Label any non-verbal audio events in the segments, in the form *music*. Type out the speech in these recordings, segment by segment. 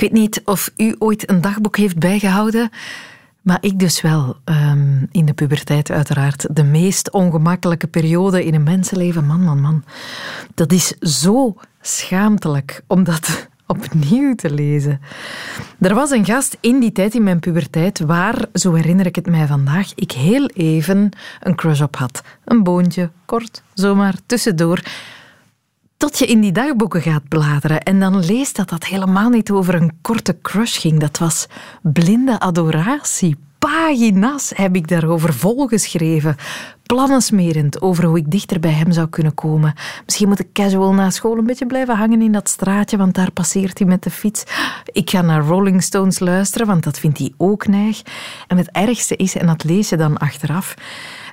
Ik weet niet of u ooit een dagboek heeft bijgehouden. Maar ik dus wel. Um, in de puberteit uiteraard. De meest ongemakkelijke periode in een mensenleven. Man, man, man. Dat is zo schaamtelijk om dat *laughs* opnieuw te lezen. Er was een gast in die tijd in mijn puberteit waar, zo herinner ik het mij vandaag, ik heel even een crush op had. Een boontje, kort, zomaar tussendoor. Tot je in die dagboeken gaat bladeren en dan leest dat dat helemaal niet over een korte crush ging. Dat was blinde adoratie. Pagina's heb ik daarover volgeschreven. Plannen smerend over hoe ik dichter bij hem zou kunnen komen. Misschien moet ik casual na school een beetje blijven hangen in dat straatje, want daar passeert hij met de fiets. Ik ga naar Rolling Stones luisteren, want dat vindt hij ook neig. En het ergste is, en dat lees je dan achteraf,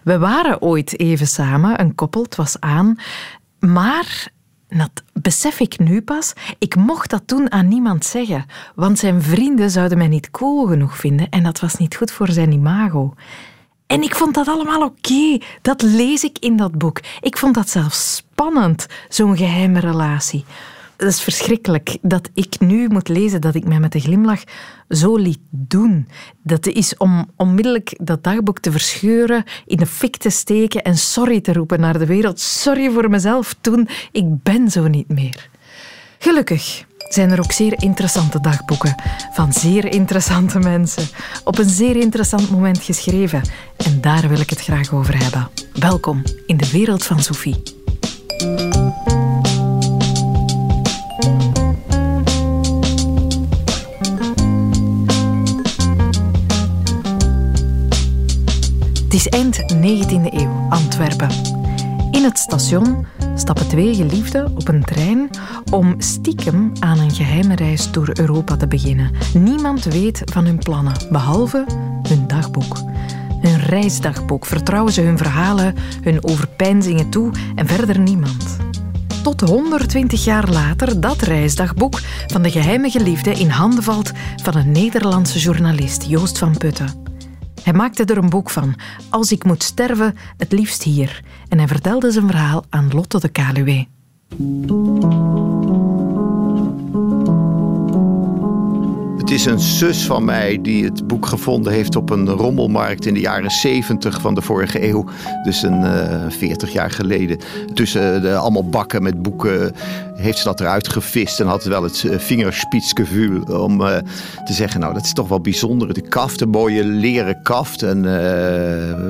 we waren ooit even samen, een koppel, het was aan, maar dat besef ik nu pas. Ik mocht dat toen aan niemand zeggen, want zijn vrienden zouden mij niet cool genoeg vinden en dat was niet goed voor zijn imago. En ik vond dat allemaal oké. Dat lees ik in dat boek. Ik vond dat zelfs spannend, zo'n geheime relatie dat is verschrikkelijk dat ik nu moet lezen dat ik mij met een glimlach zo liet doen. Dat is om onmiddellijk dat dagboek te verscheuren, in de fik te steken en sorry te roepen naar de wereld. Sorry voor mezelf toen, ik ben zo niet meer. Gelukkig zijn er ook zeer interessante dagboeken van zeer interessante mensen. Op een zeer interessant moment geschreven. En daar wil ik het graag over hebben. Welkom in de wereld van Sophie. Is eind 19e eeuw, Antwerpen. In het station stappen twee geliefden op een trein om stiekem aan een geheime reis door Europa te beginnen. Niemand weet van hun plannen, behalve hun dagboek. Hun reisdagboek vertrouwen ze hun verhalen, hun overpeinzingen toe en verder niemand. Tot 120 jaar later dat reisdagboek van de geheime geliefde in handen valt van een Nederlandse journalist, Joost van Putten. Hij maakte er een boek van, Als ik moet sterven, het liefst hier. En hij vertelde zijn verhaal aan Lotte de Kaluwe. Het is een zus van mij die het boek gevonden heeft op een rommelmarkt in de jaren 70 van de vorige eeuw. Dus een uh, eh, 40 jaar geleden. Tussen de, allemaal bakken met boeken heeft ze dat eruit gevist en had wel het uh, vingerspitsgevoel om uh, te zeggen, nou dat is toch wel bijzonder. De kaft, een mooie leren kaft en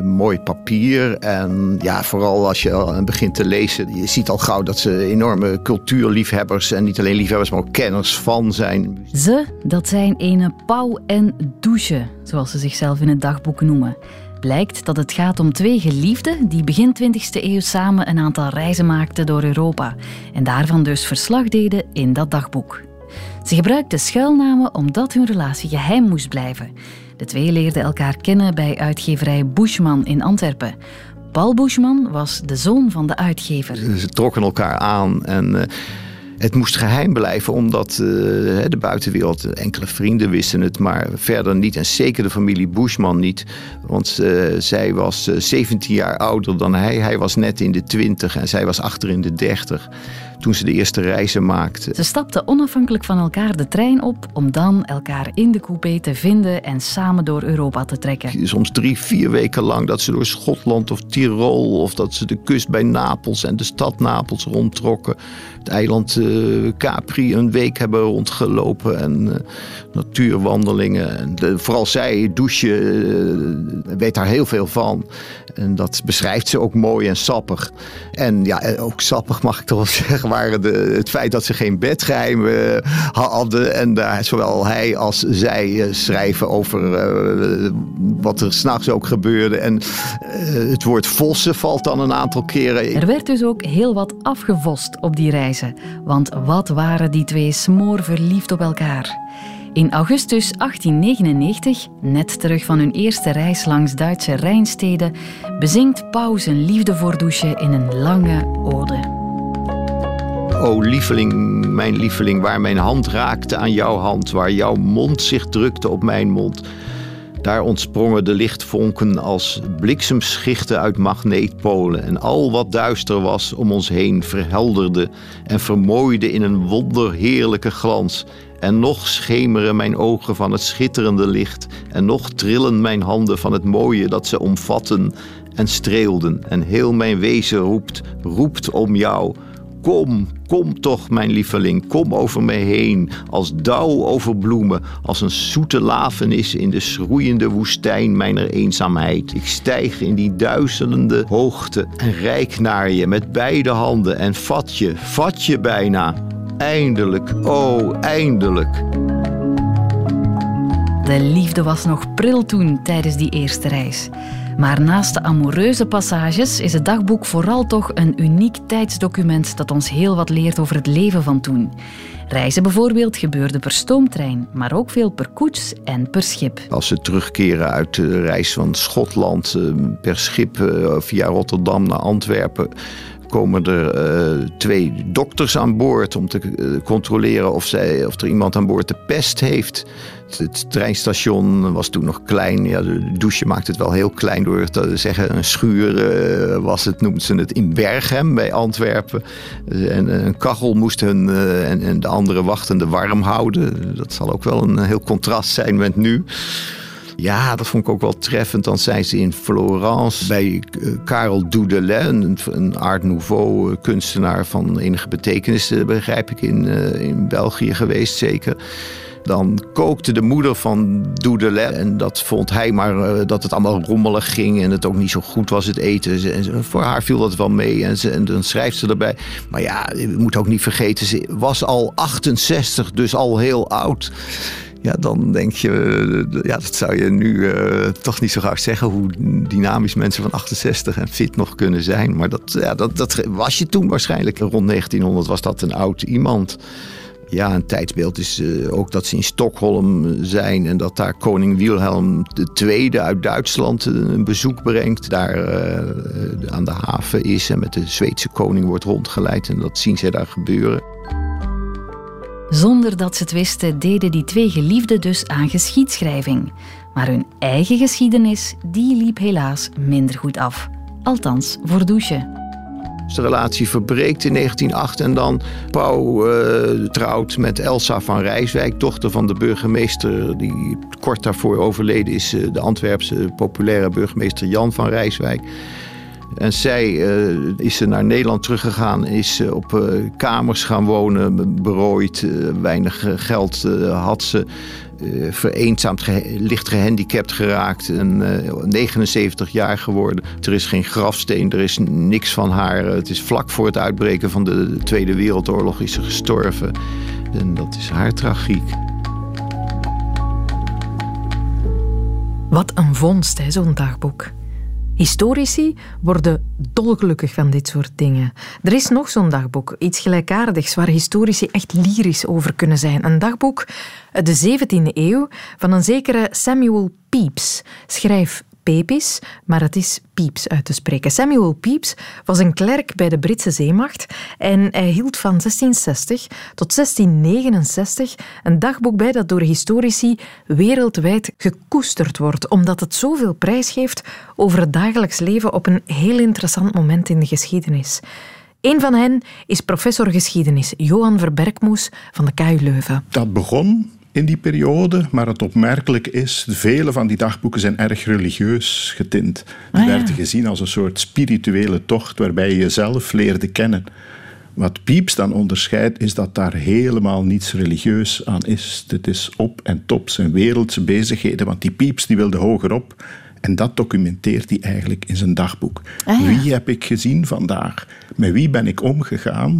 mooi papier. En ja, vooral als je begint te lezen, je ziet al gauw dat ze enorme cultuurliefhebbers en niet alleen liefhebbers, maar ook kenners van zijn. Ze, dat zijn ene Pauw en Douche, zoals ze zichzelf in het dagboek noemen. Blijkt dat het gaat om twee geliefden die begin 20e eeuw samen een aantal reizen maakten door Europa en daarvan dus verslag deden in dat dagboek. Ze gebruikten schuilnamen omdat hun relatie geheim moest blijven. De twee leerden elkaar kennen bij uitgeverij Buschman in Antwerpen. Paul Buschman was de zoon van de uitgever. Ze trokken elkaar aan en. Uh het moest geheim blijven, omdat uh, de buitenwereld, enkele vrienden wisten het, maar verder niet. En zeker de familie Bushman niet. Want uh, zij was 17 eh, jaar ouder dan hij. Hij was net in de 20 en zij was achter in de 30 toen ze de eerste reizen maakten. Ze stapten onafhankelijk van elkaar de trein op om dan elkaar in de coupé te vinden en samen door Europa te trekken. Soms drie, vier weken lang dat ze door Schotland of Tirol of dat ze de kust bij Napels en de stad Napels rondtrokken. Het eiland uh, Capri een week hebben rondgelopen en uh, natuurwandelingen. En de, vooral zij, douchen, uh, weet daar heel veel van. En dat beschrijft ze ook mooi en sappig. En ja, ook sappig mag ik toch wel *laughs* zeggen waren de, het feit dat ze geen bedgeheimen hadden. En daar zowel hij als zij eh, schrijven over wat er s'nachts ook gebeurde. En het woord vossen valt dan een aantal keren. Er werd dus ook heel wat afgevost op die reizen. Want wat waren die twee smoor verliefd op elkaar? In augustus 1899, net terug van hun eerste reis langs Duitse Rijnsteden, bezingt Pauw zijn liefde voor in een lange ode. O lieveling, mijn lieveling, waar mijn hand raakte aan jouw hand, waar jouw mond zich drukte op mijn mond. Daar ontsprongen de lichtvonken als bliksemschichten uit magneetpolen. En al wat duister was om ons heen verhelderde en vermooide in een wonderheerlijke glans. En nog schemeren mijn ogen van het schitterende licht. En nog trillen mijn handen van het mooie dat ze omvatten en streelden. En heel mijn wezen roept, roept om jou. Kom, kom toch, mijn lieveling, kom over mij heen, als dauw over bloemen, als een zoete lafenis in de schroeiende woestijn mijner eenzaamheid. Ik stijg in die duizelende hoogte en rijk naar je met beide handen en vat je, vat je bijna. Eindelijk, oh, eindelijk. De liefde was nog pril toen tijdens die eerste reis. Maar naast de amoureuze passages is het dagboek vooral toch een uniek tijdsdocument dat ons heel wat leert over het leven van toen. Reizen bijvoorbeeld gebeurde per stoomtrein, maar ook veel per koets en per schip. Als ze terugkeren uit de reis van Schotland eh, per schip eh, via Rotterdam naar Antwerpen, komen er uh, twee dokters aan boord om te controleren of, zij, of er iemand aan boord de pest heeft. Het, het treinstation was toen nog klein. Ja, de douche maakt het wel heel klein door te zeggen. Een schuur uh, was het, noemden ze het in Berghem bij Antwerpen. En een kachel moest hun en, en de andere wachtende warm houden. Dat zal ook wel een heel contrast zijn met nu. Ja, dat vond ik ook wel treffend. Dan zijn ze in Florence bij Karel Doudelet, een, een Art Nouveau kunstenaar van enige betekenis, begrijp ik, in, in België geweest zeker. Dan kookte de moeder van Doudelet. En dat vond hij maar dat het allemaal rommelig ging. En het ook niet zo goed was, het eten. En voor haar viel dat wel mee. En, ze, en dan schrijft ze erbij. Maar ja, je moet ook niet vergeten, ze was al 68, dus al heel oud. Ja, dan denk je, ja, dat zou je nu uh, toch niet zo graag zeggen, hoe dynamisch mensen van 68 en fit nog kunnen zijn. Maar dat, ja, dat, dat was je toen waarschijnlijk. Rond 1900 was dat een oud iemand. Ja, een tijdsbeeld is uh, ook dat ze in Stockholm zijn en dat daar koning Wilhelm II uit Duitsland een bezoek brengt. Daar aan de haven is en met de Zweedse koning wordt rondgeleid. En dat zien zij daar gebeuren. Zonder dat ze het wisten, deden die twee geliefden dus aan geschiedschrijving. Maar hun eigen geschiedenis, die liep helaas minder goed af. Althans, voor Douche. De relatie verbreekt in 1908 en dan Pauw uh, trouwt met Elsa van Rijswijk, dochter van de burgemeester die kort daarvoor overleden is, de Antwerpse populaire burgemeester Jan van Rijswijk. En zij uh, is naar Nederland teruggegaan, is uh, op uh, kamers gaan wonen, berooid, weinig geld had ze. vereenzaamd, ge licht gehandicapt geraakt en 79 jaar geworden. Er is geen grafsteen, er is niks van haar. Het is vlak voor het uitbreken van de Tweede Wereldoorlog is ze gestorven. En dat is haar tragiek. Wat een vondst, zo'n dagboek. Historici worden dolgelukkig van dit soort dingen. Er is nog zo'n dagboek, iets gelijkaardigs, waar historici echt lyrisch over kunnen zijn. Een dagboek uit de 17e eeuw van een zekere Samuel Pepys. Schrijf Maar het is Pepys uit te spreken. Samuel Pepys was een klerk bij de Britse zeemacht en hij hield van 1660 tot 1669 een dagboek bij dat door historici wereldwijd gekoesterd wordt, omdat het zoveel prijs geeft over het dagelijks leven op een heel interessant moment in de geschiedenis. Een van hen is professor geschiedenis Johan Verberkmoes van de KU Leuven. Dat begon in die periode. Maar het opmerkelijk is, vele van die dagboeken zijn erg religieus getint. Die ah, ja. werden gezien als een soort spirituele tocht waarbij je jezelf leerde kennen. Wat Pieps dan onderscheidt, is dat daar helemaal niets religieus aan is. Dit is op en top zijn wereldse bezigheden, want die Pieps die wilde hogerop. En dat documenteert hij eigenlijk in zijn dagboek. Ah, ja. Wie heb ik gezien vandaag? Met wie ben ik omgegaan?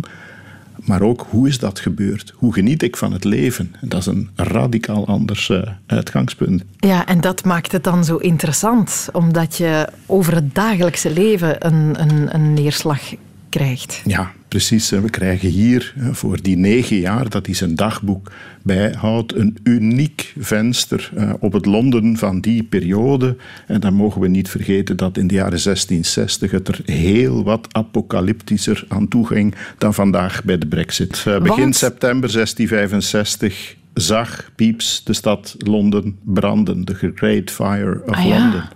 Maar ook hoe is dat gebeurd? Hoe geniet ik van het leven? En dat is een radicaal anders uh, uitgangspunt. Ja, en dat maakt het dan zo interessant, omdat je over het dagelijkse leven een, een, een neerslag krijgt. Ja, precies. We krijgen hier voor die negen jaar dat hij zijn dagboek bijhoudt een uniek venster op het Londen van die periode. En dan mogen we niet vergeten dat in de jaren 1660 het er heel wat apocalyptischer aan toe ging dan vandaag bij de brexit. Begin september 1665 zag Pepys de stad Londen branden, de Great Fire of Ah, ja.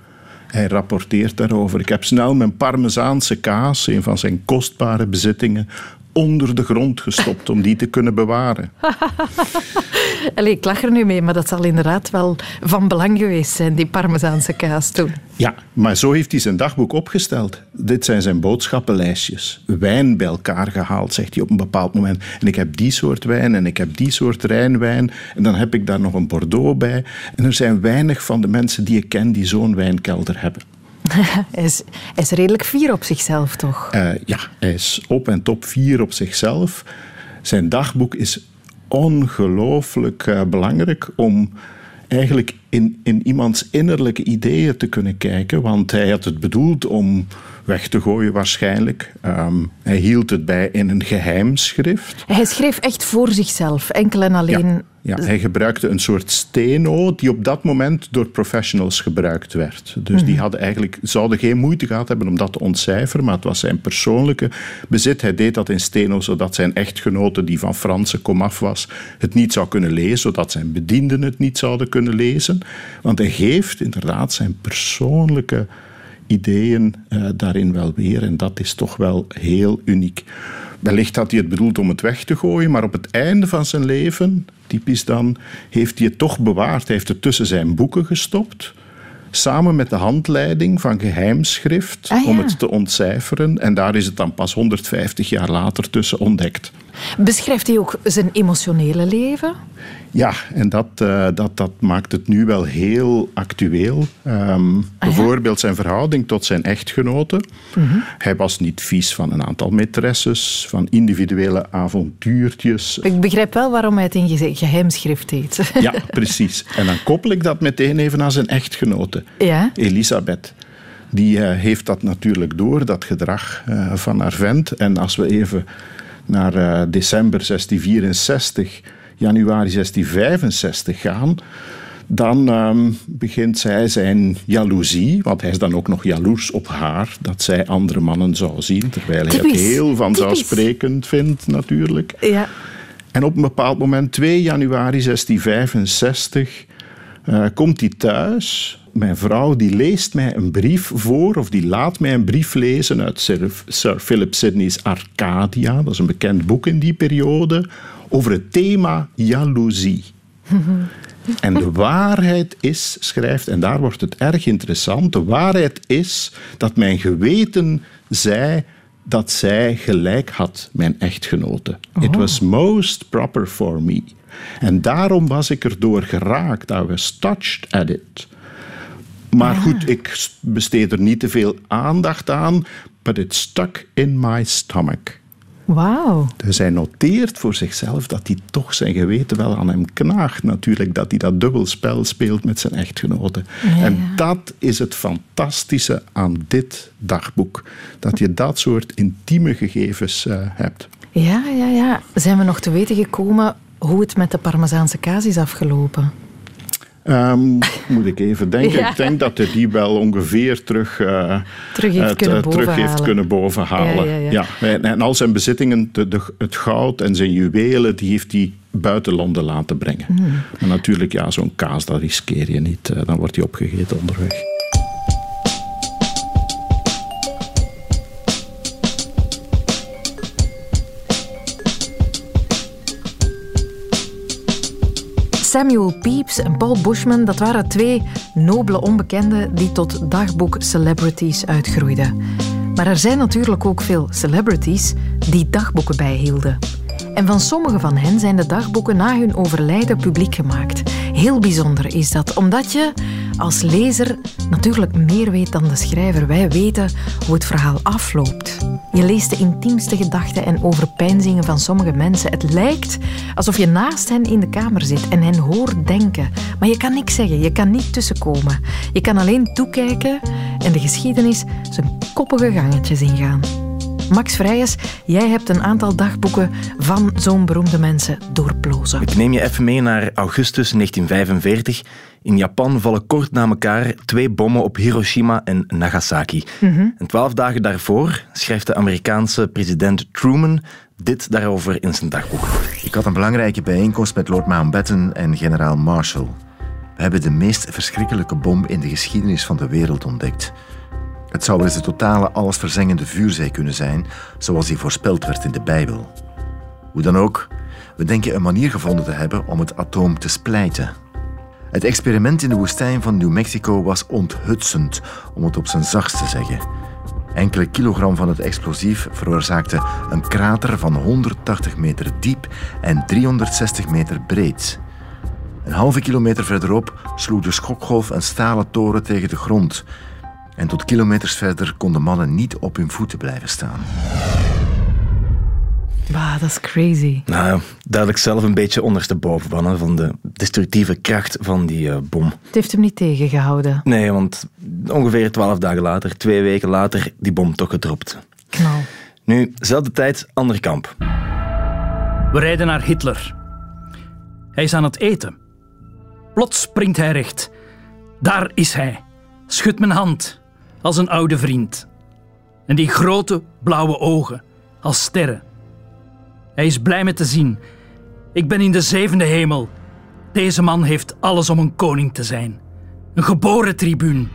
Hij rapporteert daarover. Ik heb snel mijn Parmezaanse kaas, een van zijn kostbare bezittingen, onder de grond gestopt om die te kunnen bewaren. *laughs* Allee, ik lach er nu mee, maar dat zal inderdaad wel van belang geweest zijn, die Parmezaanse kaas toen. Ja, maar zo heeft hij zijn dagboek opgesteld. Dit zijn zijn boodschappenlijstjes. Wijn bij elkaar gehaald, zegt hij op een bepaald moment. En ik heb die soort wijn en ik heb die soort Rijnwijn. En dan heb ik daar nog een Bordeaux bij. En er zijn weinig van de mensen die ik ken die zo'n wijnkelder hebben. *laughs* Hij is, hij is redelijk fier op zichzelf, toch? Eh, ja, hij is op en top vier op zichzelf. Zijn dagboek is ongelooflijk eh, belangrijk om eigenlijk in, in iemands innerlijke ideeën te kunnen kijken. Want hij had het bedoeld om weg te gooien waarschijnlijk. Ehm, hij hield het bij in een geheimschrift. Hij schreef echt voor zichzelf, enkel en alleen. Ja, ja, hij gebruikte een soort steno die op dat moment door professionals gebruikt werd. Dus die hadden eigenlijk, zouden geen moeite gehad hebben om dat te ontcijferen, maar het was zijn persoonlijke bezit. Hij deed dat in steno zodat zijn echtgenote, die van Franse komaf was, het niet zou kunnen lezen, zodat zijn bedienden het niet zouden kunnen lezen. Want hij geeft inderdaad zijn persoonlijke ideeën eh, daarin wel weer en dat is toch wel heel uniek. Wellicht had hij het bedoeld om het weg te gooien, maar op het einde van zijn leven, typisch dan, heeft hij het toch bewaard. Hij heeft het tussen zijn boeken gestopt, samen met de handleiding van geheimschrift, Ah, ja. om het te ontcijferen. En daar is het dan pas 150 jaar later tussen ontdekt. Beschrijft hij ook zijn emotionele leven? Ja, en dat, eh, dat, dat maakt het nu wel heel actueel. Ehm, bijvoorbeeld zijn verhouding tot zijn echtgenote. Hij was niet vies van een aantal maîtresses, van individuele avontuurtjes. Ik begrijp wel waarom hij het in ge- geheimschrift heet. Ja, precies. En dan koppel ik dat meteen even aan zijn echtgenote, Ja? Elisabeth. Die eh, heeft dat natuurlijk door, dat gedrag eh, van haar vent. En als we even naar eh, december 1664, januari 1665 gaan, dan ehm, begint zij zijn jaloezie, want hij is dan ook nog jaloers op haar, dat zij andere mannen zou zien, terwijl hij het heel vanzelfsprekend vindt natuurlijk. Ja. En op een bepaald moment, 2 januari 1665, eh, komt hij thuis. Mijn vrouw die leest mij een brief voor, of die laat mij een brief lezen uit Sir, Sir Philip Sidney's Arcadia. Dat is een bekend boek in die periode, over het thema jaloezie. *laughs* En de waarheid is, schrijft, en daar wordt het erg interessant, de waarheid is dat mijn geweten zei dat zij gelijk had, mijn echtgenote. It was most proper for me. En daarom was ik erdoor geraakt. I was touched at it. Maar goed, ik besteed er niet te veel aandacht aan, but it stuck in my stomach. Wauw. Dus hij noteert voor zichzelf dat hij toch zijn geweten wel aan hem knaagt. Natuurlijk dat hij dat dubbelspel speelt met zijn echtgenote. En dat is het fantastische aan dit dagboek. Dat je dat soort intieme gegevens eh, hebt. Ja, ja, ja. Zijn we nog te weten gekomen hoe het met de Parmezaanse kaas is afgelopen? Ehm, moet ik even denken. Ja. *laughs* Ik denk dat hij die wel ongeveer terug, eh, Terug heeft eh, kunnen terug heeft bovenhalen. kunnen bovenhalen. Ja, ja, ja. en, en al zijn bezittingen, de, de- het goud en zijn juwelen, die heeft hij buiten Londen laten brengen. Hmm. Maar natuurlijk, ja, zo'n kaas, dat riskeer je niet. eh, Dan wordt hij opgegeten onderweg. Samuel Pepys en Paul Bushman, dat waren twee nobele onbekenden die tot dagboek celebrities uitgroeiden. Maar er zijn natuurlijk ook veel celebrities die dagboeken bijhielden. En van sommige van hen zijn de dagboeken na hun overlijden publiek gemaakt. Heel bijzonder is dat, omdat je als lezer natuurlijk meer weet dan de schrijver. Wij weten hoe het verhaal afloopt. Je leest de intiemste gedachten en overpeinzingen van sommige mensen. Het lijkt alsof je naast hen in de kamer zit en hen hoort denken. Maar je kan niks zeggen, je kan niet tussenkomen. Je kan alleen toekijken en de geschiedenis zijn koppige gangetjes ingaan. Max Vrijers, jij hebt een aantal dagboeken van zo'n beroemde mensen doorplozen. Ik neem je even mee naar augustus 1945. In Japan vallen kort na elkaar twee bommen op Hiroshima en Nagasaki. En twaalf dagen daarvoor schrijft de Amerikaanse president Truman dit daarover in zijn dagboek. Ik had een belangrijke bijeenkomst met Lord Mountbatten en generaal Marshall. We hebben de meest verschrikkelijke bom in de geschiedenis van de wereld ontdekt. Het zou wel eens de totale allesverzengende vuurzee kunnen zijn, zoals die voorspeld werd in de Bijbel. Hoe dan ook, we denken een manier gevonden te hebben om het atoom te splijten. Het experiment in de woestijn van New Mexico was onthutsend, om het op zijn zachtst te zeggen. Enkele kilogram van het explosief veroorzaakte een krater van 180 meter diep en 360 meter breed. Een halve kilometer verderop sloeg de schokgolf een stalen toren tegen de grond. En tot kilometers verder konden mannen niet op hun voeten blijven staan. Bah, dat is crazy. Nou, duidelijk zelf een beetje ondersteboven van, hè, van de destructieve kracht van die uh, bom. Het heeft hem niet tegengehouden. Nee, want ongeveer twaalf dagen later, twee weken later, die bom toch gedropt. Knal. Nu, zelfde tijd, ander kamp. We rijden naar Hitler. Hij is aan het eten. Plots springt hij recht. Daar is hij. Schudt mijn hand, als een oude vriend. En die grote blauwe ogen, als sterren. Hij is blij me te zien. Ik ben in de zevende hemel. Deze man heeft alles om een koning te zijn. Een geboren tribuun.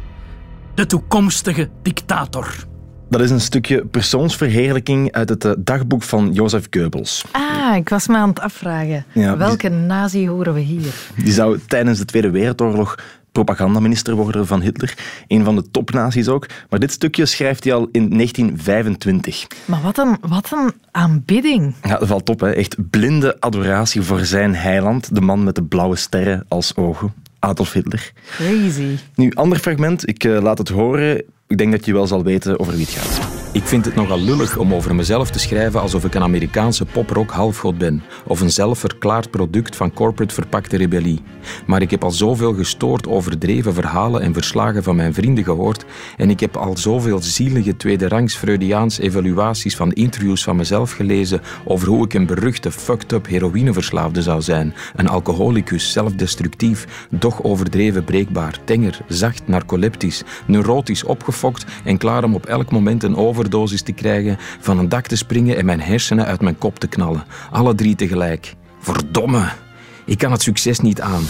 De toekomstige dictator. Dat is een stukje persoonsverheerlijking uit het uh, dagboek van Jozef Goebbels. Ah, ik was me aan het afvragen. Ja, Welke die, nazi horen we hier? Die zou tijdens de Tweede Wereldoorlog propagandaminister worden van Hitler. Een van de topnazi's ook. Maar dit stukje schrijft hij al in 1925. Maar wat een, wat een aanbidding. Ja, dat valt op. Hè. Echt blinde adoratie voor zijn heiland. De man met de blauwe sterren als ogen. Adolf Hitler. Crazy. Nu, ander fragment. Ik uh, laat het horen. Ik denk dat je wel zal weten over wie het gaat. Ik vind het nogal lullig om over mezelf te schrijven alsof ik een Amerikaanse poprock halfgod ben of een zelfverklaard product van corporate verpakte rebellie. Maar ik heb al zoveel gestoord overdreven verhalen en verslagen van mijn vrienden gehoord en ik heb al zoveel zielige tweederangs Freudiaans evaluaties van interviews van mezelf gelezen over hoe ik een beruchte fucked-up heroïneverslaafde zou zijn, een alcoholicus, zelfdestructief, doch overdreven breekbaar, tenger, zacht, narcoleptisch, neurotisch opgefokt en klaar om op elk moment een over overdosis te krijgen, van een dak te springen en mijn hersenen uit mijn kop te knallen. Alle drie tegelijk. Verdomme. Ik kan het succes niet aan.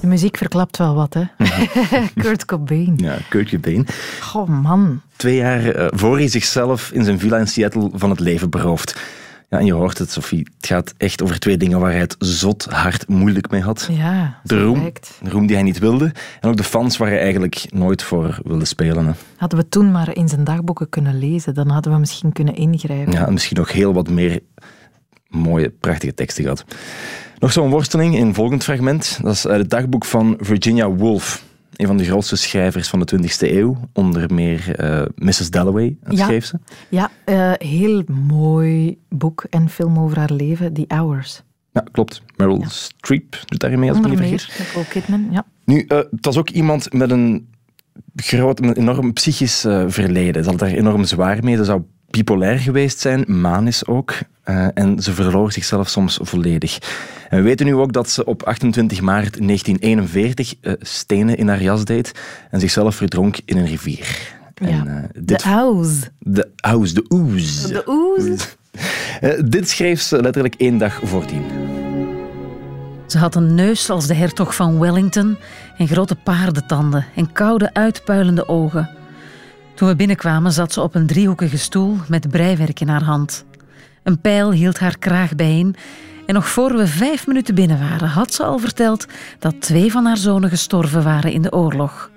De muziek verklapt wel wat, hè? *laughs* Kurt Cobain. Ja, Kurt Cobain. Goh, man. Twee jaar uh, voor hij zichzelf in zijn villa in Seattle van het leven berooft. Ja, en je hoort het, Sophie. Het gaat echt over twee dingen waar hij het zot hard moeilijk mee had. Ja, de roem, de roem die hij niet wilde. En ook de fans waar hij eigenlijk nooit voor wilde spelen. Hè. Hadden we toen maar in zijn dagboeken kunnen lezen, dan hadden we misschien kunnen ingrijpen. Ja, en misschien nog heel wat meer mooie, prachtige teksten gehad. Nog zo'n worsteling in een volgend fragment. Dat is uit het dagboek van Virginia Woolf een van de grootste schrijvers van de 20e eeuw. Onder meer uh, Mrs. Dalloway ja, schreef ze. Ja, uh, heel mooi boek en film over haar leven, The Hours. Ja, klopt. Meryl ja. Streep doet daarin mee, als ik me niet vergis. Nicole Kidman, ja. Nu, uh, het was ook iemand met een groot, een enorm psychisch verleden. Ze had daar enorm zwaar mee. Ze zou bipolair geweest zijn, manisch ook. Uh, en ze verloor zichzelf soms volledig. En we weten nu ook dat ze op 28 maart 1941 uh, stenen in haar jas deed en zichzelf verdronk in een rivier. Ja. En, uh, dit, de Ouz. De Ouz, de Ouz. De Ouz. dit schreef ze letterlijk één dag voordien. Ze had een neus als de hertog van Wellington en grote paardentanden en koude uitpuilende ogen. Toen we binnenkwamen zat ze op een driehoekige stoel met breiwerk in haar hand. Een pijl hield haar kraag bijeen en nog voor we vijf minuten binnen waren had ze al verteld dat twee van haar zonen gestorven waren in de oorlog.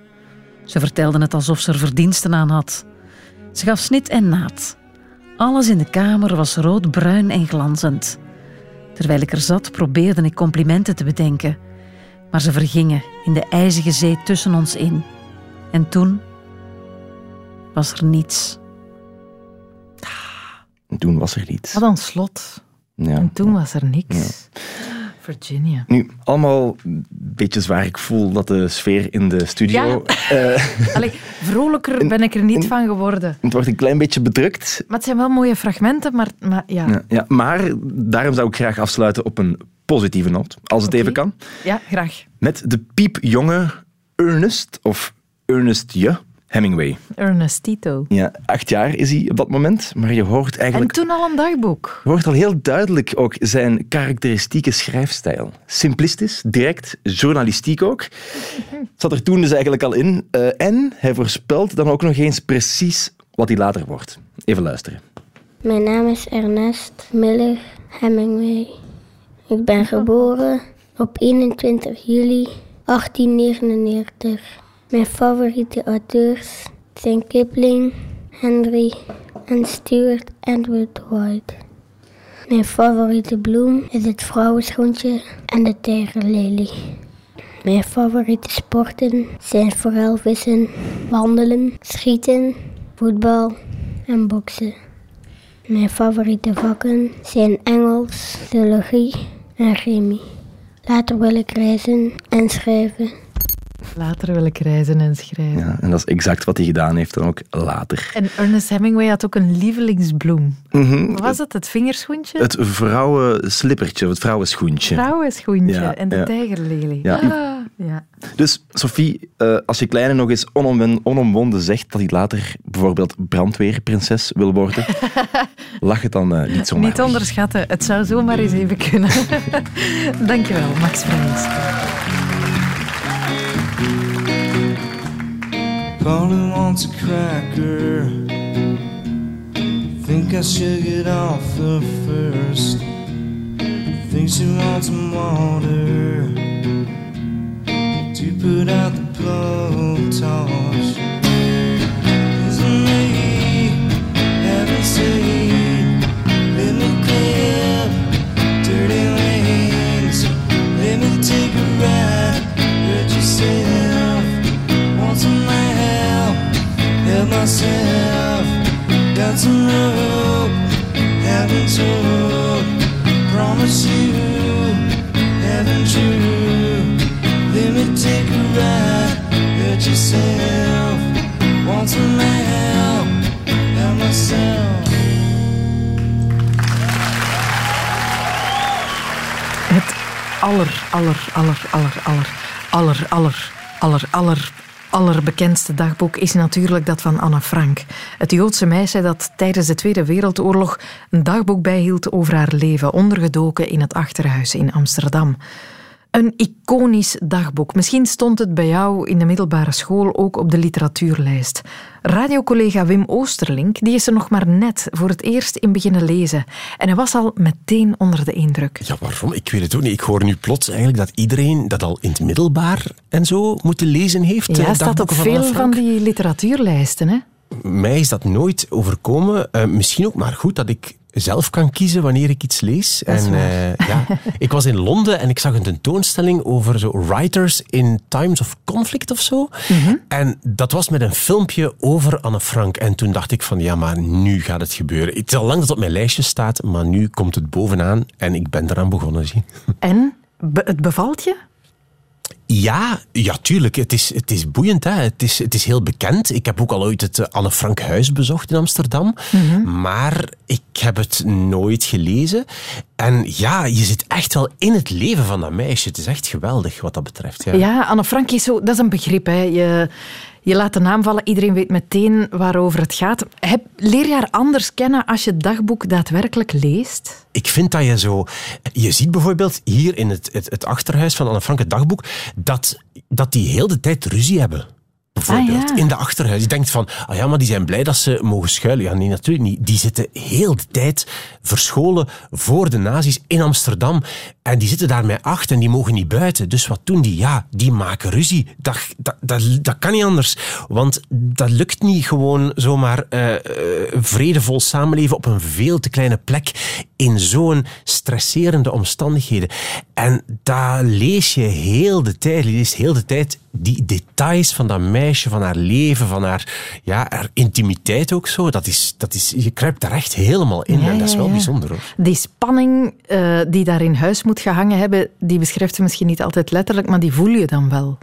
Ze vertelde het alsof ze er verdiensten aan had. Ze gaf snit en naad. Alles in de kamer was roodbruin en glanzend. Terwijl ik er zat, probeerde ik complimenten te bedenken. Maar ze vergingen in de ijzige zee tussen ons in. En toen was er niets. En toen was er niets. Wat een slot. Ja. En toen was er niks. Virginia. Nu, allemaal beetje zwaar. Ik voel dat de sfeer in de studio... Ja. Uh, *laughs* Allee, vrolijker ben ik er niet van geworden. Het wordt een klein beetje bedrukt. Maar het zijn wel mooie fragmenten, maar, maar ja. ja. ja. Maar daarom zou ik graag afsluiten op een positieve noot, als het even kan. Ja, graag. Met de piepjonge Ernest, of Ernestje, Hemingway. Ernestito. Ja, acht jaar is hij op dat moment, maar je hoort eigenlijk... En toen al een dagboek. Je hoort al heel duidelijk ook zijn karakteristieke schrijfstijl. Simplistisch, direct, journalistiek ook. Zat er toen dus eigenlijk al in. Uh, en hij voorspelt dan ook nog eens precies wat hij later wordt. Even luisteren. Mijn naam is Ernest Miller Hemingway. Ik ben geboren op 21 juli 1899. Mijn favoriete auteurs zijn Kipling, Henry en Stuart Edward White. Mijn favoriete bloem is het vrouwenschoentje en de tijgerlelie. Mijn favoriete sporten zijn vooral vissen, wandelen, schieten, voetbal en boksen. Mijn favoriete vakken zijn Engels, theologie en chemie. Later wil ik reizen en schrijven. Later wil ik reizen en schrijven. Ja, en dat is exact wat hij gedaan heeft dan ook later. En Ernest Hemingway had ook een lievelingsbloem. Mm Wat was het? Het vingerschoentje? Het vrouwenslippertje, het vrouwenschoentje. Vrouwenschoentje ja, en de ja. tijgerlelie. Ja. Ah, ja. Dus Sophie, uh, als je kleine nog eens onomwonden zegt dat hij later bijvoorbeeld brandweerprinses wil worden, *laughs* lach het dan uh, niet zomaar Niet onderschatten, het zou zomaar eens even kunnen. *laughs* Dankjewel, Max. Polly wants a cracker. Think I should get off her first. Think she wants some water to put out the blowtorch. Myself. Got some rope, haven't told. Promise you, haven't true. Let take a ride, hurt yourself. Want some help, help myself. Het aller, aller, aller, aller, aller, aller, aller, aller, aller allerbekendste dagboek is natuurlijk dat van Anne Frank. Het Joodse meisje dat tijdens de Tweede Wereldoorlog een dagboek bijhield over haar leven, ondergedoken in het achterhuis in Amsterdam. Een iconisch dagboek. Misschien stond het bij jou in de middelbare school ook op de literatuurlijst. Radiocollega Wim Oosterlink die is er nog maar net voor het eerst in beginnen lezen. En hij was al meteen onder de indruk. Ja, waarom? Ik weet het ook niet. Ik hoor nu plots eigenlijk dat iedereen dat al in het middelbaar en zo moeten lezen heeft. Ja, staat op veel van die literatuurlijsten, hè? Mij is dat nooit overkomen. Uh, misschien ook maar goed dat ik zelf kan kiezen wanneer ik iets lees. En, uh, ja, *laughs* ik was in Londen en ik zag een tentoonstelling over zo writers in times of conflict of zo. Mhm. En dat was met een filmpje over Anne Frank. En toen dacht ik van ja, maar nu gaat het gebeuren. Het is al lang dat het op mijn lijstje staat, maar nu komt het bovenaan en ik ben eraan begonnen. Zie. En? het bevalt je? Ja, ja, tuurlijk. Het is, het is boeiend. Hè. Het, is, het is heel bekend. Ik heb ook al ooit het eh, Anne Frank Huis bezocht in Amsterdam. Mhm. Maar ik heb het nooit gelezen. En ja, je zit echt wel in het leven van dat meisje. Het is echt geweldig wat dat betreft. Ja, ja Anne Frank is zo... Dat is een begrip. Hè. Je, je laat de naam vallen, iedereen weet meteen waarover het gaat. Heb, haar anders kennen als je het dagboek daadwerkelijk leest? Ik vind dat je zo... Je ziet bijvoorbeeld hier in het, het, het achterhuis van Anne Frank, het dagboek, dat, dat die heel de tijd ruzie hebben bijvoorbeeld, ah, in de achterhuis. Je denkt van, ah ja, maar die zijn blij dat ze mogen schuilen. Ja, nee, natuurlijk niet. Die zitten heel de tijd verscholen voor de nazi's in Amsterdam. En die zitten daar met acht en die mogen niet buiten. Dus wat doen die? Ja, die maken ruzie. Dat, dat, dat, dat kan niet anders. Want dat lukt niet gewoon zomaar uh, vredevol samenleven op een veel te kleine plek in zo'n stresserende omstandigheden. En daar lees je heel de tijd, je leest heel de tijd die details van dat meisje, van haar leven, van haar, ja, haar intimiteit ook zo, dat is, dat is, je kruipt daar echt helemaal in. en dat is wel bijzonder hoor. Die spanning uh, die daar in huis moet gehangen hebben, die beschrijft ze misschien niet altijd letterlijk, maar die voel je dan wel.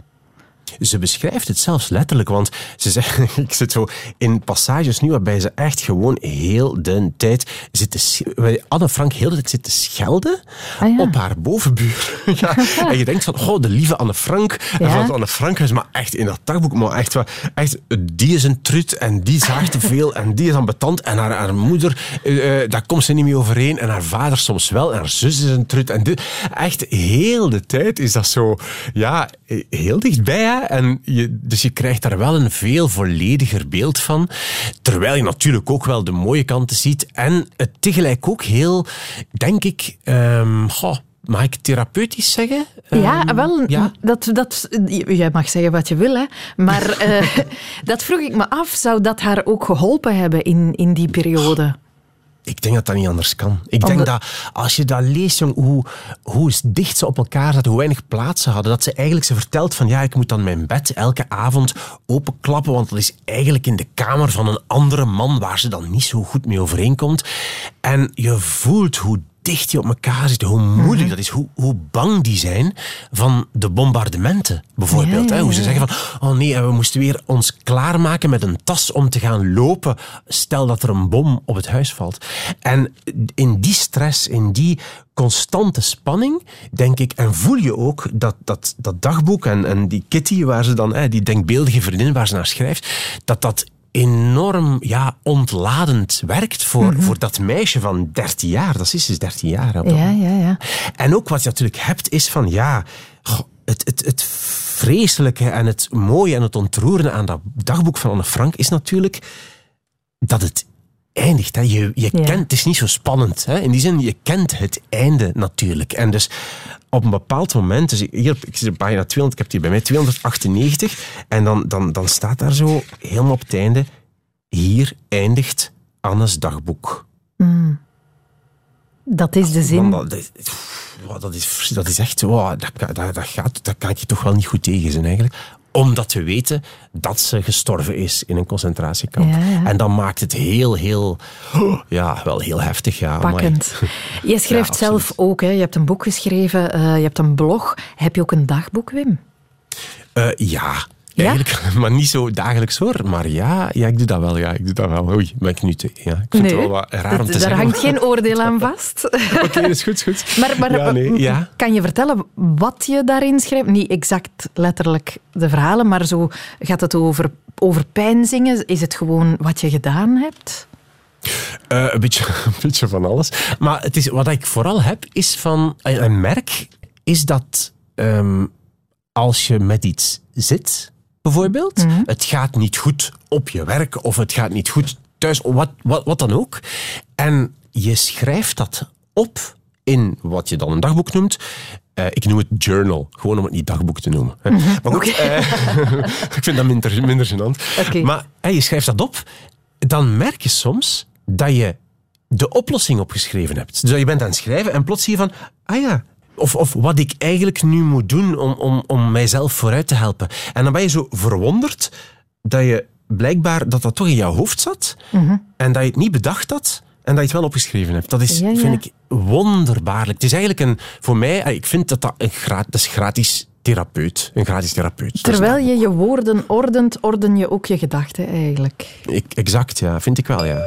Ze beschrijft het zelfs letterlijk, want ze zegt, *laughs* ik zit zo in passages nu waarbij ze echt gewoon heel de tijd zit te, Anne Frank heel de tijd zit te schelden ah, op haar bovenbuur. *laughs* *laughs* ja. En je denkt van, oh, de lieve Anne Frank. En van Anne Frank is maar echt in dat dagboek, maar echt, echt die is een trut en die zaagt te veel en die is ambetant en haar, haar moeder, uh, daar komt ze niet mee overeen en haar vader soms wel en haar zus is een trut. En dit, echt heel de tijd is dat zo, ja, heel dichtbij en je, dus je krijgt daar wel een veel vollediger beeld van. Terwijl je natuurlijk ook wel de mooie kanten ziet. En het tegelijk ook heel, denk ik, um, goh, mag ik therapeutisch zeggen? Ja, ehm, wel. Ja? Dat, dat, jij mag zeggen wat je wil, hè. Maar uh, *laughs* dat vroeg ik me af. Zou dat haar ook geholpen hebben in, in die periode? Ik denk dat dat niet anders kan. Ik denk dat als je dat leest, jong, hoe, hoe dicht ze op elkaar zaten, hoe weinig plaats ze hadden, dat ze eigenlijk ze vertelt van ja, ik moet dan mijn bed elke avond openklappen, want dat is eigenlijk in de kamer van een andere man waar ze dan niet zo goed mee overeenkomt. En je voelt hoe dicht die op elkaar zitten, hoe moeilijk mhm. dat is, hoe, hoe bang die zijn van de bombardementen, bijvoorbeeld. hè? Hoe ze zeggen van, oh nee, we moesten weer ons klaarmaken met een tas om te gaan lopen, stel dat er een bom op het huis valt. En in die stress, in die constante spanning, denk ik, en voel je ook dat dat, dat dagboek en, en die Kitty, waar ze dan, hè, die denkbeeldige vriendin waar ze naar schrijft, dat dat enorm ja, ontladend werkt voor, mhm. voor dat meisje van 13 jaar. Dat is dus 13 jaar. Ja, ja, ja. En ook wat je natuurlijk hebt is van ja, het, het, het vreselijke en het mooie en het ontroerende aan dat dagboek van Anne Frank is natuurlijk dat het eindigt. Hè. Je, je kent, het is niet zo spannend. Hè. In die zin, je kent het einde natuurlijk. En dus op een bepaald moment, dus hier, ik zit op pagina 200, ik heb die bij mij 298, en dan, dan, dan staat daar zo helemaal op het einde, hier eindigt Annes dagboek. Mm. Dat is de zin. Dat, dat, is, dat is echt, wow, dat, dat, dat, gaat, dat kan je toch wel niet goed tegen zijn eigenlijk omdat we weten dat ze gestorven is in een concentratiekamp. En dan maakt het heel, heel, ja, wel heel heftig. Ja, Pakkend. Je *laughs* schrijft zelf ook, hè? je hebt een boek geschreven, uh, je hebt een blog. Heb je ook een dagboek, Wim? Uh, ja, Eigenlijk, *laughs* maar niet zo dagelijks hoor. Maar ja, ja, ik doe dat wel. Ja, ik doe dat wel. Oei, ben ik nu te, ja, Ik vind het wel wat raar om te daar zeggen. Daar hangt geen *laughs* oordeel aan vast. *laughs* Oké, is goed, goed. Maar, maar ja, nee, ja. kan je vertellen wat je daarin schrijft? Niet exact letterlijk de verhalen, maar zo gaat het over, over pijnzingen. Is het gewoon wat je gedaan hebt? Uh, een, beetje, een beetje van alles. Maar het is, wat ik vooral heb, is van... Een merk is dat um, als je met iets zit bijvoorbeeld. Mhm. Het gaat niet goed op je werk of het gaat niet goed thuis, wat, wat, wat dan ook. En je schrijft dat op in wat je dan een dagboek noemt. Uh, ik noem het journal, gewoon om het niet dagboek te noemen. Mm -hmm. Maar goed, uh, *laughs* ik vind dat minder, minder gênant. Okay. Maar uh, je schrijft dat op, dan merk je soms dat je de oplossing opgeschreven hebt. Dus je bent aan het schrijven en plots zie je van, ah ja, of, of wat ik eigenlijk nu moet doen om, om, om mijzelf vooruit te helpen. En dan ben je zo verwonderd dat je blijkbaar dat dat toch in jouw hoofd zat mhm. en dat je het niet bedacht had en dat je het wel opgeschreven hebt. Dat is, vind ik, wonderbaarlijk. Het is eigenlijk een, voor mij, ik vind dat dat een gratis, gratis therapeut, een gratis therapeut. Terwijl je je woorden ordent, orden je ook je gedachten eigenlijk. Ik, exact, ja. Vind ik wel, ja.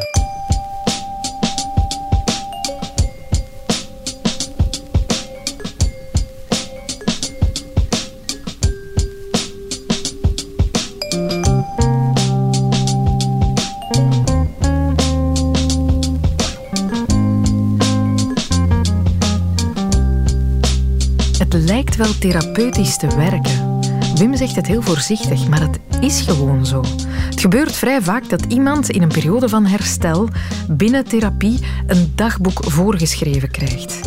Wel therapeutisch te werken. Wim zegt het heel voorzichtig, maar het is gewoon zo. Het gebeurt vrij vaak dat iemand in een periode van herstel binnen therapie een dagboek voorgeschreven krijgt.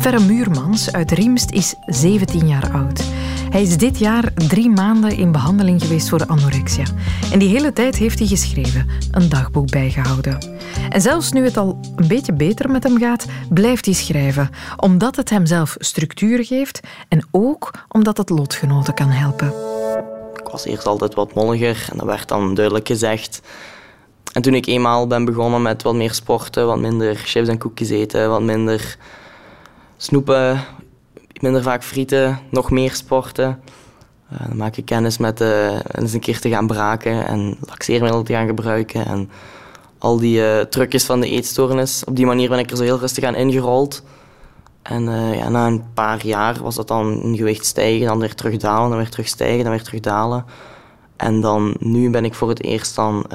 Ferre Muurmans uit Riemst is 17 jaar oud. Hij is dit jaar drie maanden in behandeling geweest voor anorexia. En die hele tijd heeft hij geschreven, een dagboek bijgehouden. En zelfs nu het al een beetje beter met hem gaat, blijft hij schrijven, omdat het hem zelf structuur geeft en ook omdat het lotgenoten kan helpen. ik was eerst altijd wat molliger en dat werd dan duidelijk gezegd. En toen ik eenmaal ben begonnen met wat meer sporten, wat minder chips en koekjes eten, wat minder snoepen, minder vaak frieten, nog meer sporten. Uh, dan maak ik kennis met uh, eens een keer te gaan braken en laxeermiddelen te gaan gebruiken. En al die uh, trucjes van de eetstoornis. Op die manier ben ik er zo heel rustig aan ingerold. En ja, na een paar jaar was dat dan een gewicht stijgen, dan weer terug dalen, dan weer terug stijgen, dan weer terug dalen. En dan nu ben ik voor het eerst dan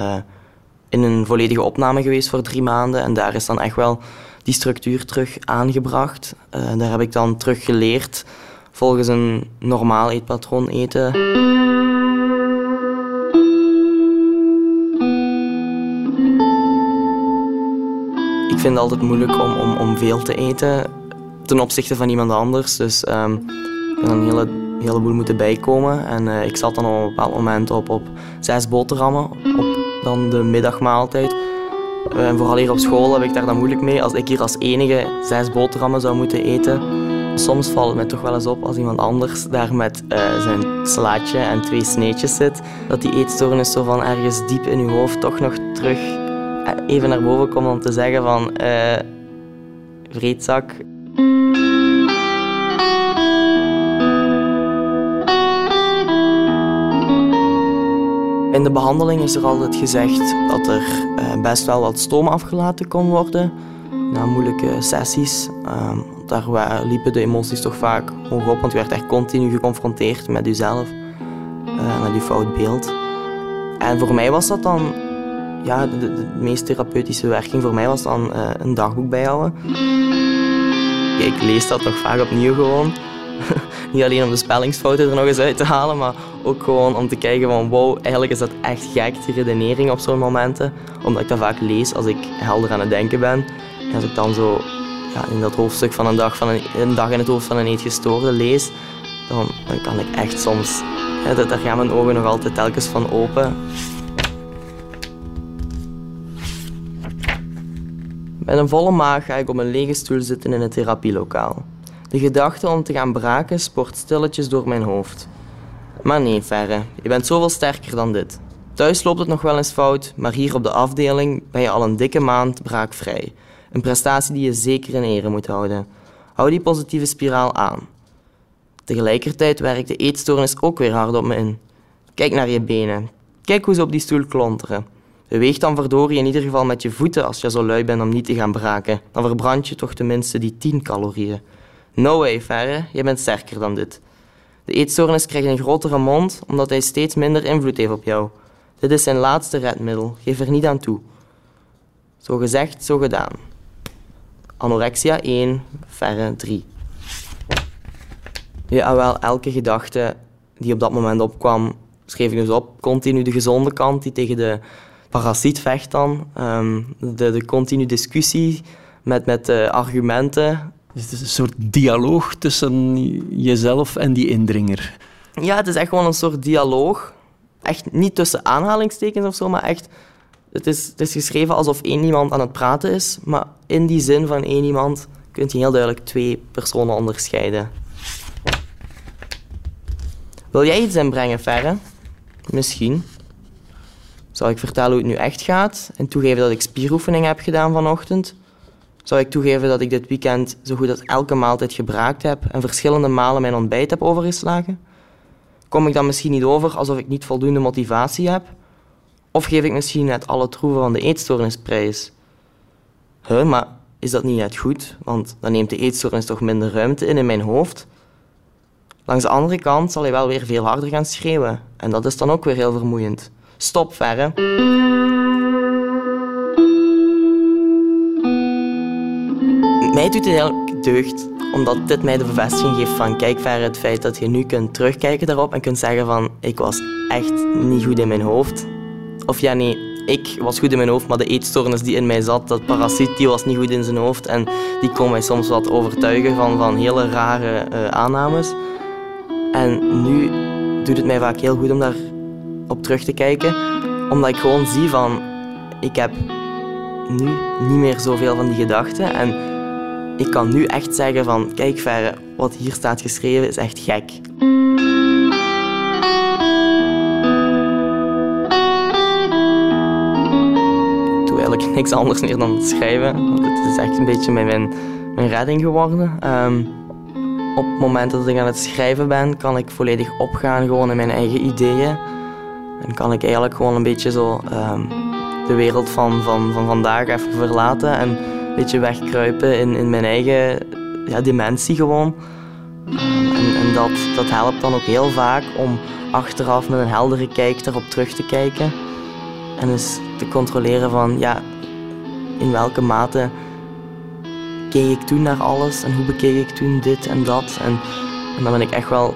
in een volledige opname geweest voor drie maanden. En daar is dan echt wel die structuur terug aangebracht. Uh, daar heb ik dan terug geleerd volgens een normaal eetpatroon eten. Ik vind het altijd moeilijk om, om, om veel te eten ten opzichte van iemand anders. Dus um, ik heb een hele, heleboel moeten bijkomen. En uh, ik zat dan op een bepaald moment op, op zes boterhammen op dan de middagmaaltijd. Eh, en vooral hier op school heb ik daar dan moeilijk mee. Als ik hier als enige zes boterhammen zou moeten eten. Soms valt het mij toch wel eens op als iemand anders daar met uh, zijn slaatje en twee sneetjes zit. Dat die eetstoornis zo van ergens diep in uw hoofd toch nog terug eh, even naar boven komt om te zeggen van... Uh, vreedzak, In de behandeling is er altijd gezegd dat er eh, best wel wat stoom afgelaten kon worden na moeilijke sessies. Ehm, daar liepen de emoties toch vaak hoog op, want je werd echt continu geconfronteerd met jezelf, uh, met je fout beeld. En voor mij was dat dan, ja, de, meest therapeutische werking voor mij was dan uh, een dagboek bijhouden. Ik lees dat nog vaak opnieuw gewoon. *laughs* Niet alleen om de spellingsfouten er nog eens uit te halen, maar ook gewoon om te kijken van wow, eigenlijk is dat echt gek, die redenering op zo'n momenten. Omdat ik dat vaak lees als ik helder aan het denken ben. En als ik dan zo ja, in dat hoofdstuk van een dag, van een, dag in het hoofd van een eetgestoorde lees, dan, dan kan ik echt soms... Ja, daar gaan mijn ogen nog altijd telkens van open. Met een volle maag ga ik op een lege stoel zitten in het therapielokaal. De gedachte om te gaan braken sport stilletjes door mijn hoofd. Maar nee, Verre, je bent zoveel sterker dan dit. Thuis loopt het nog wel eens fout, maar hier op de afdeling ben je al een dikke maand braakvrij. Een prestatie die je zeker in ere moet houden. Hou die positieve spiraal aan. Tegelijkertijd werkt de eetstoornis ook weer hard op me in. Kijk naar je benen. Kijk hoe ze op die stoel klonteren. Beweeg dan verdorie in ieder geval met je voeten als je zo lui bent om niet te gaan braken. Dan verbrand je toch tenminste die 10 calorieën. No way, Ferre, je bent sterker dan dit. De eetstoornis krijgt een grotere mond omdat hij steeds minder invloed heeft op jou. Dit is zijn laatste redmiddel, geef er niet aan toe. Zo gezegd, zo gedaan. Anorexia 1, verre 3. Ja, wel, elke gedachte die op dat moment opkwam, schreef ik dus op. Continu de gezonde kant die tegen de parasiet vecht dan. Um, de, de continu discussie met, met uh, argumenten dus het is een soort dialoog tussen jezelf en die indringer. Ja, het is echt gewoon een soort dialoog. Echt niet tussen aanhalingstekens of zo, maar echt... Het is, het is geschreven alsof één iemand aan het praten is, maar in die zin van één iemand kun je heel duidelijk twee personen onderscheiden. Wil jij iets inbrengen, Ferre? Misschien. Zal ik vertellen hoe het nu echt gaat en toegeven dat ik spieroefening heb gedaan vanochtend? Zou ik toegeven dat ik dit weekend zo goed als elke maaltijd gebraakt heb en verschillende malen mijn ontbijt heb overgeslagen? Kom ik dan misschien niet over alsof ik niet voldoende motivatie heb? Of geef ik misschien net alle troeven van de eetstoornis prijs? Huh, maar is dat niet net goed? Want dan neemt de eetstoornis toch minder ruimte in in mijn hoofd? Langs de andere kant zal hij wel weer veel harder gaan schreeuwen. En dat is dan ook weer heel vermoeiend. Stop, Verre. Mij doet het eigenlijk deugd, omdat dit mij de bevestiging geeft van kijk verder het feit dat je nu kunt terugkijken daarop en kunt zeggen van ik was echt niet goed in mijn hoofd. Of ja nee, ik was goed in mijn hoofd, maar de eetstoornis die in mij zat, dat parasiet, die was niet goed in zijn hoofd. En die kon mij soms wat overtuigen van, van hele rare uh, aannames. En nu doet het mij vaak heel goed om daar op terug te kijken. Omdat ik gewoon zie van, ik heb nu niet meer zoveel van die gedachten. En ik kan nu echt zeggen van, kijk Verre, wat hier staat geschreven is echt gek. Ik doe eigenlijk niks anders meer dan schrijven. Want het is echt een beetje mijn, mijn redding geworden. Ehm, op het moment dat ik aan het schrijven ben, kan ik volledig opgaan gewoon in mijn eigen ideeën. En kan ik eigenlijk gewoon een beetje zo ehm, de wereld van, van, van vandaag even verlaten. En een beetje wegkruipen in, in mijn eigen ja, dimensie gewoon. Ehm, en, dat, dat helpt dan ook heel vaak om achteraf met een heldere kijk daarop terug te kijken. En dus te controleren van ja, in welke mate keek ik toen naar alles en hoe bekeek ik toen dit en dat. En, en dan ben ik echt wel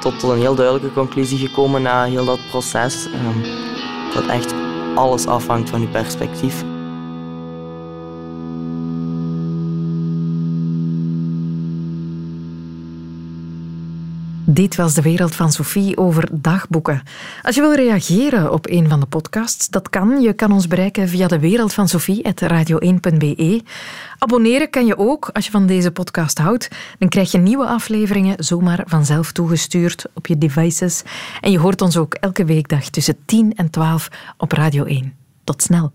tot, een heel duidelijke conclusie gekomen na heel dat proces. Um, dat echt alles afhangt van je perspectief. Dit was de wereld van Sophie over dagboeken. Als je wil reageren op een van de podcasts, dat kan. Je kan ons bereiken via de wereld van Sophie.radio1.be. Abonneren kan je ook als je van deze podcast houdt. Dan krijg je nieuwe afleveringen zomaar vanzelf toegestuurd op je devices. En je hoort ons ook elke weekdag tussen 10 en 12 op Radio 1. Tot snel.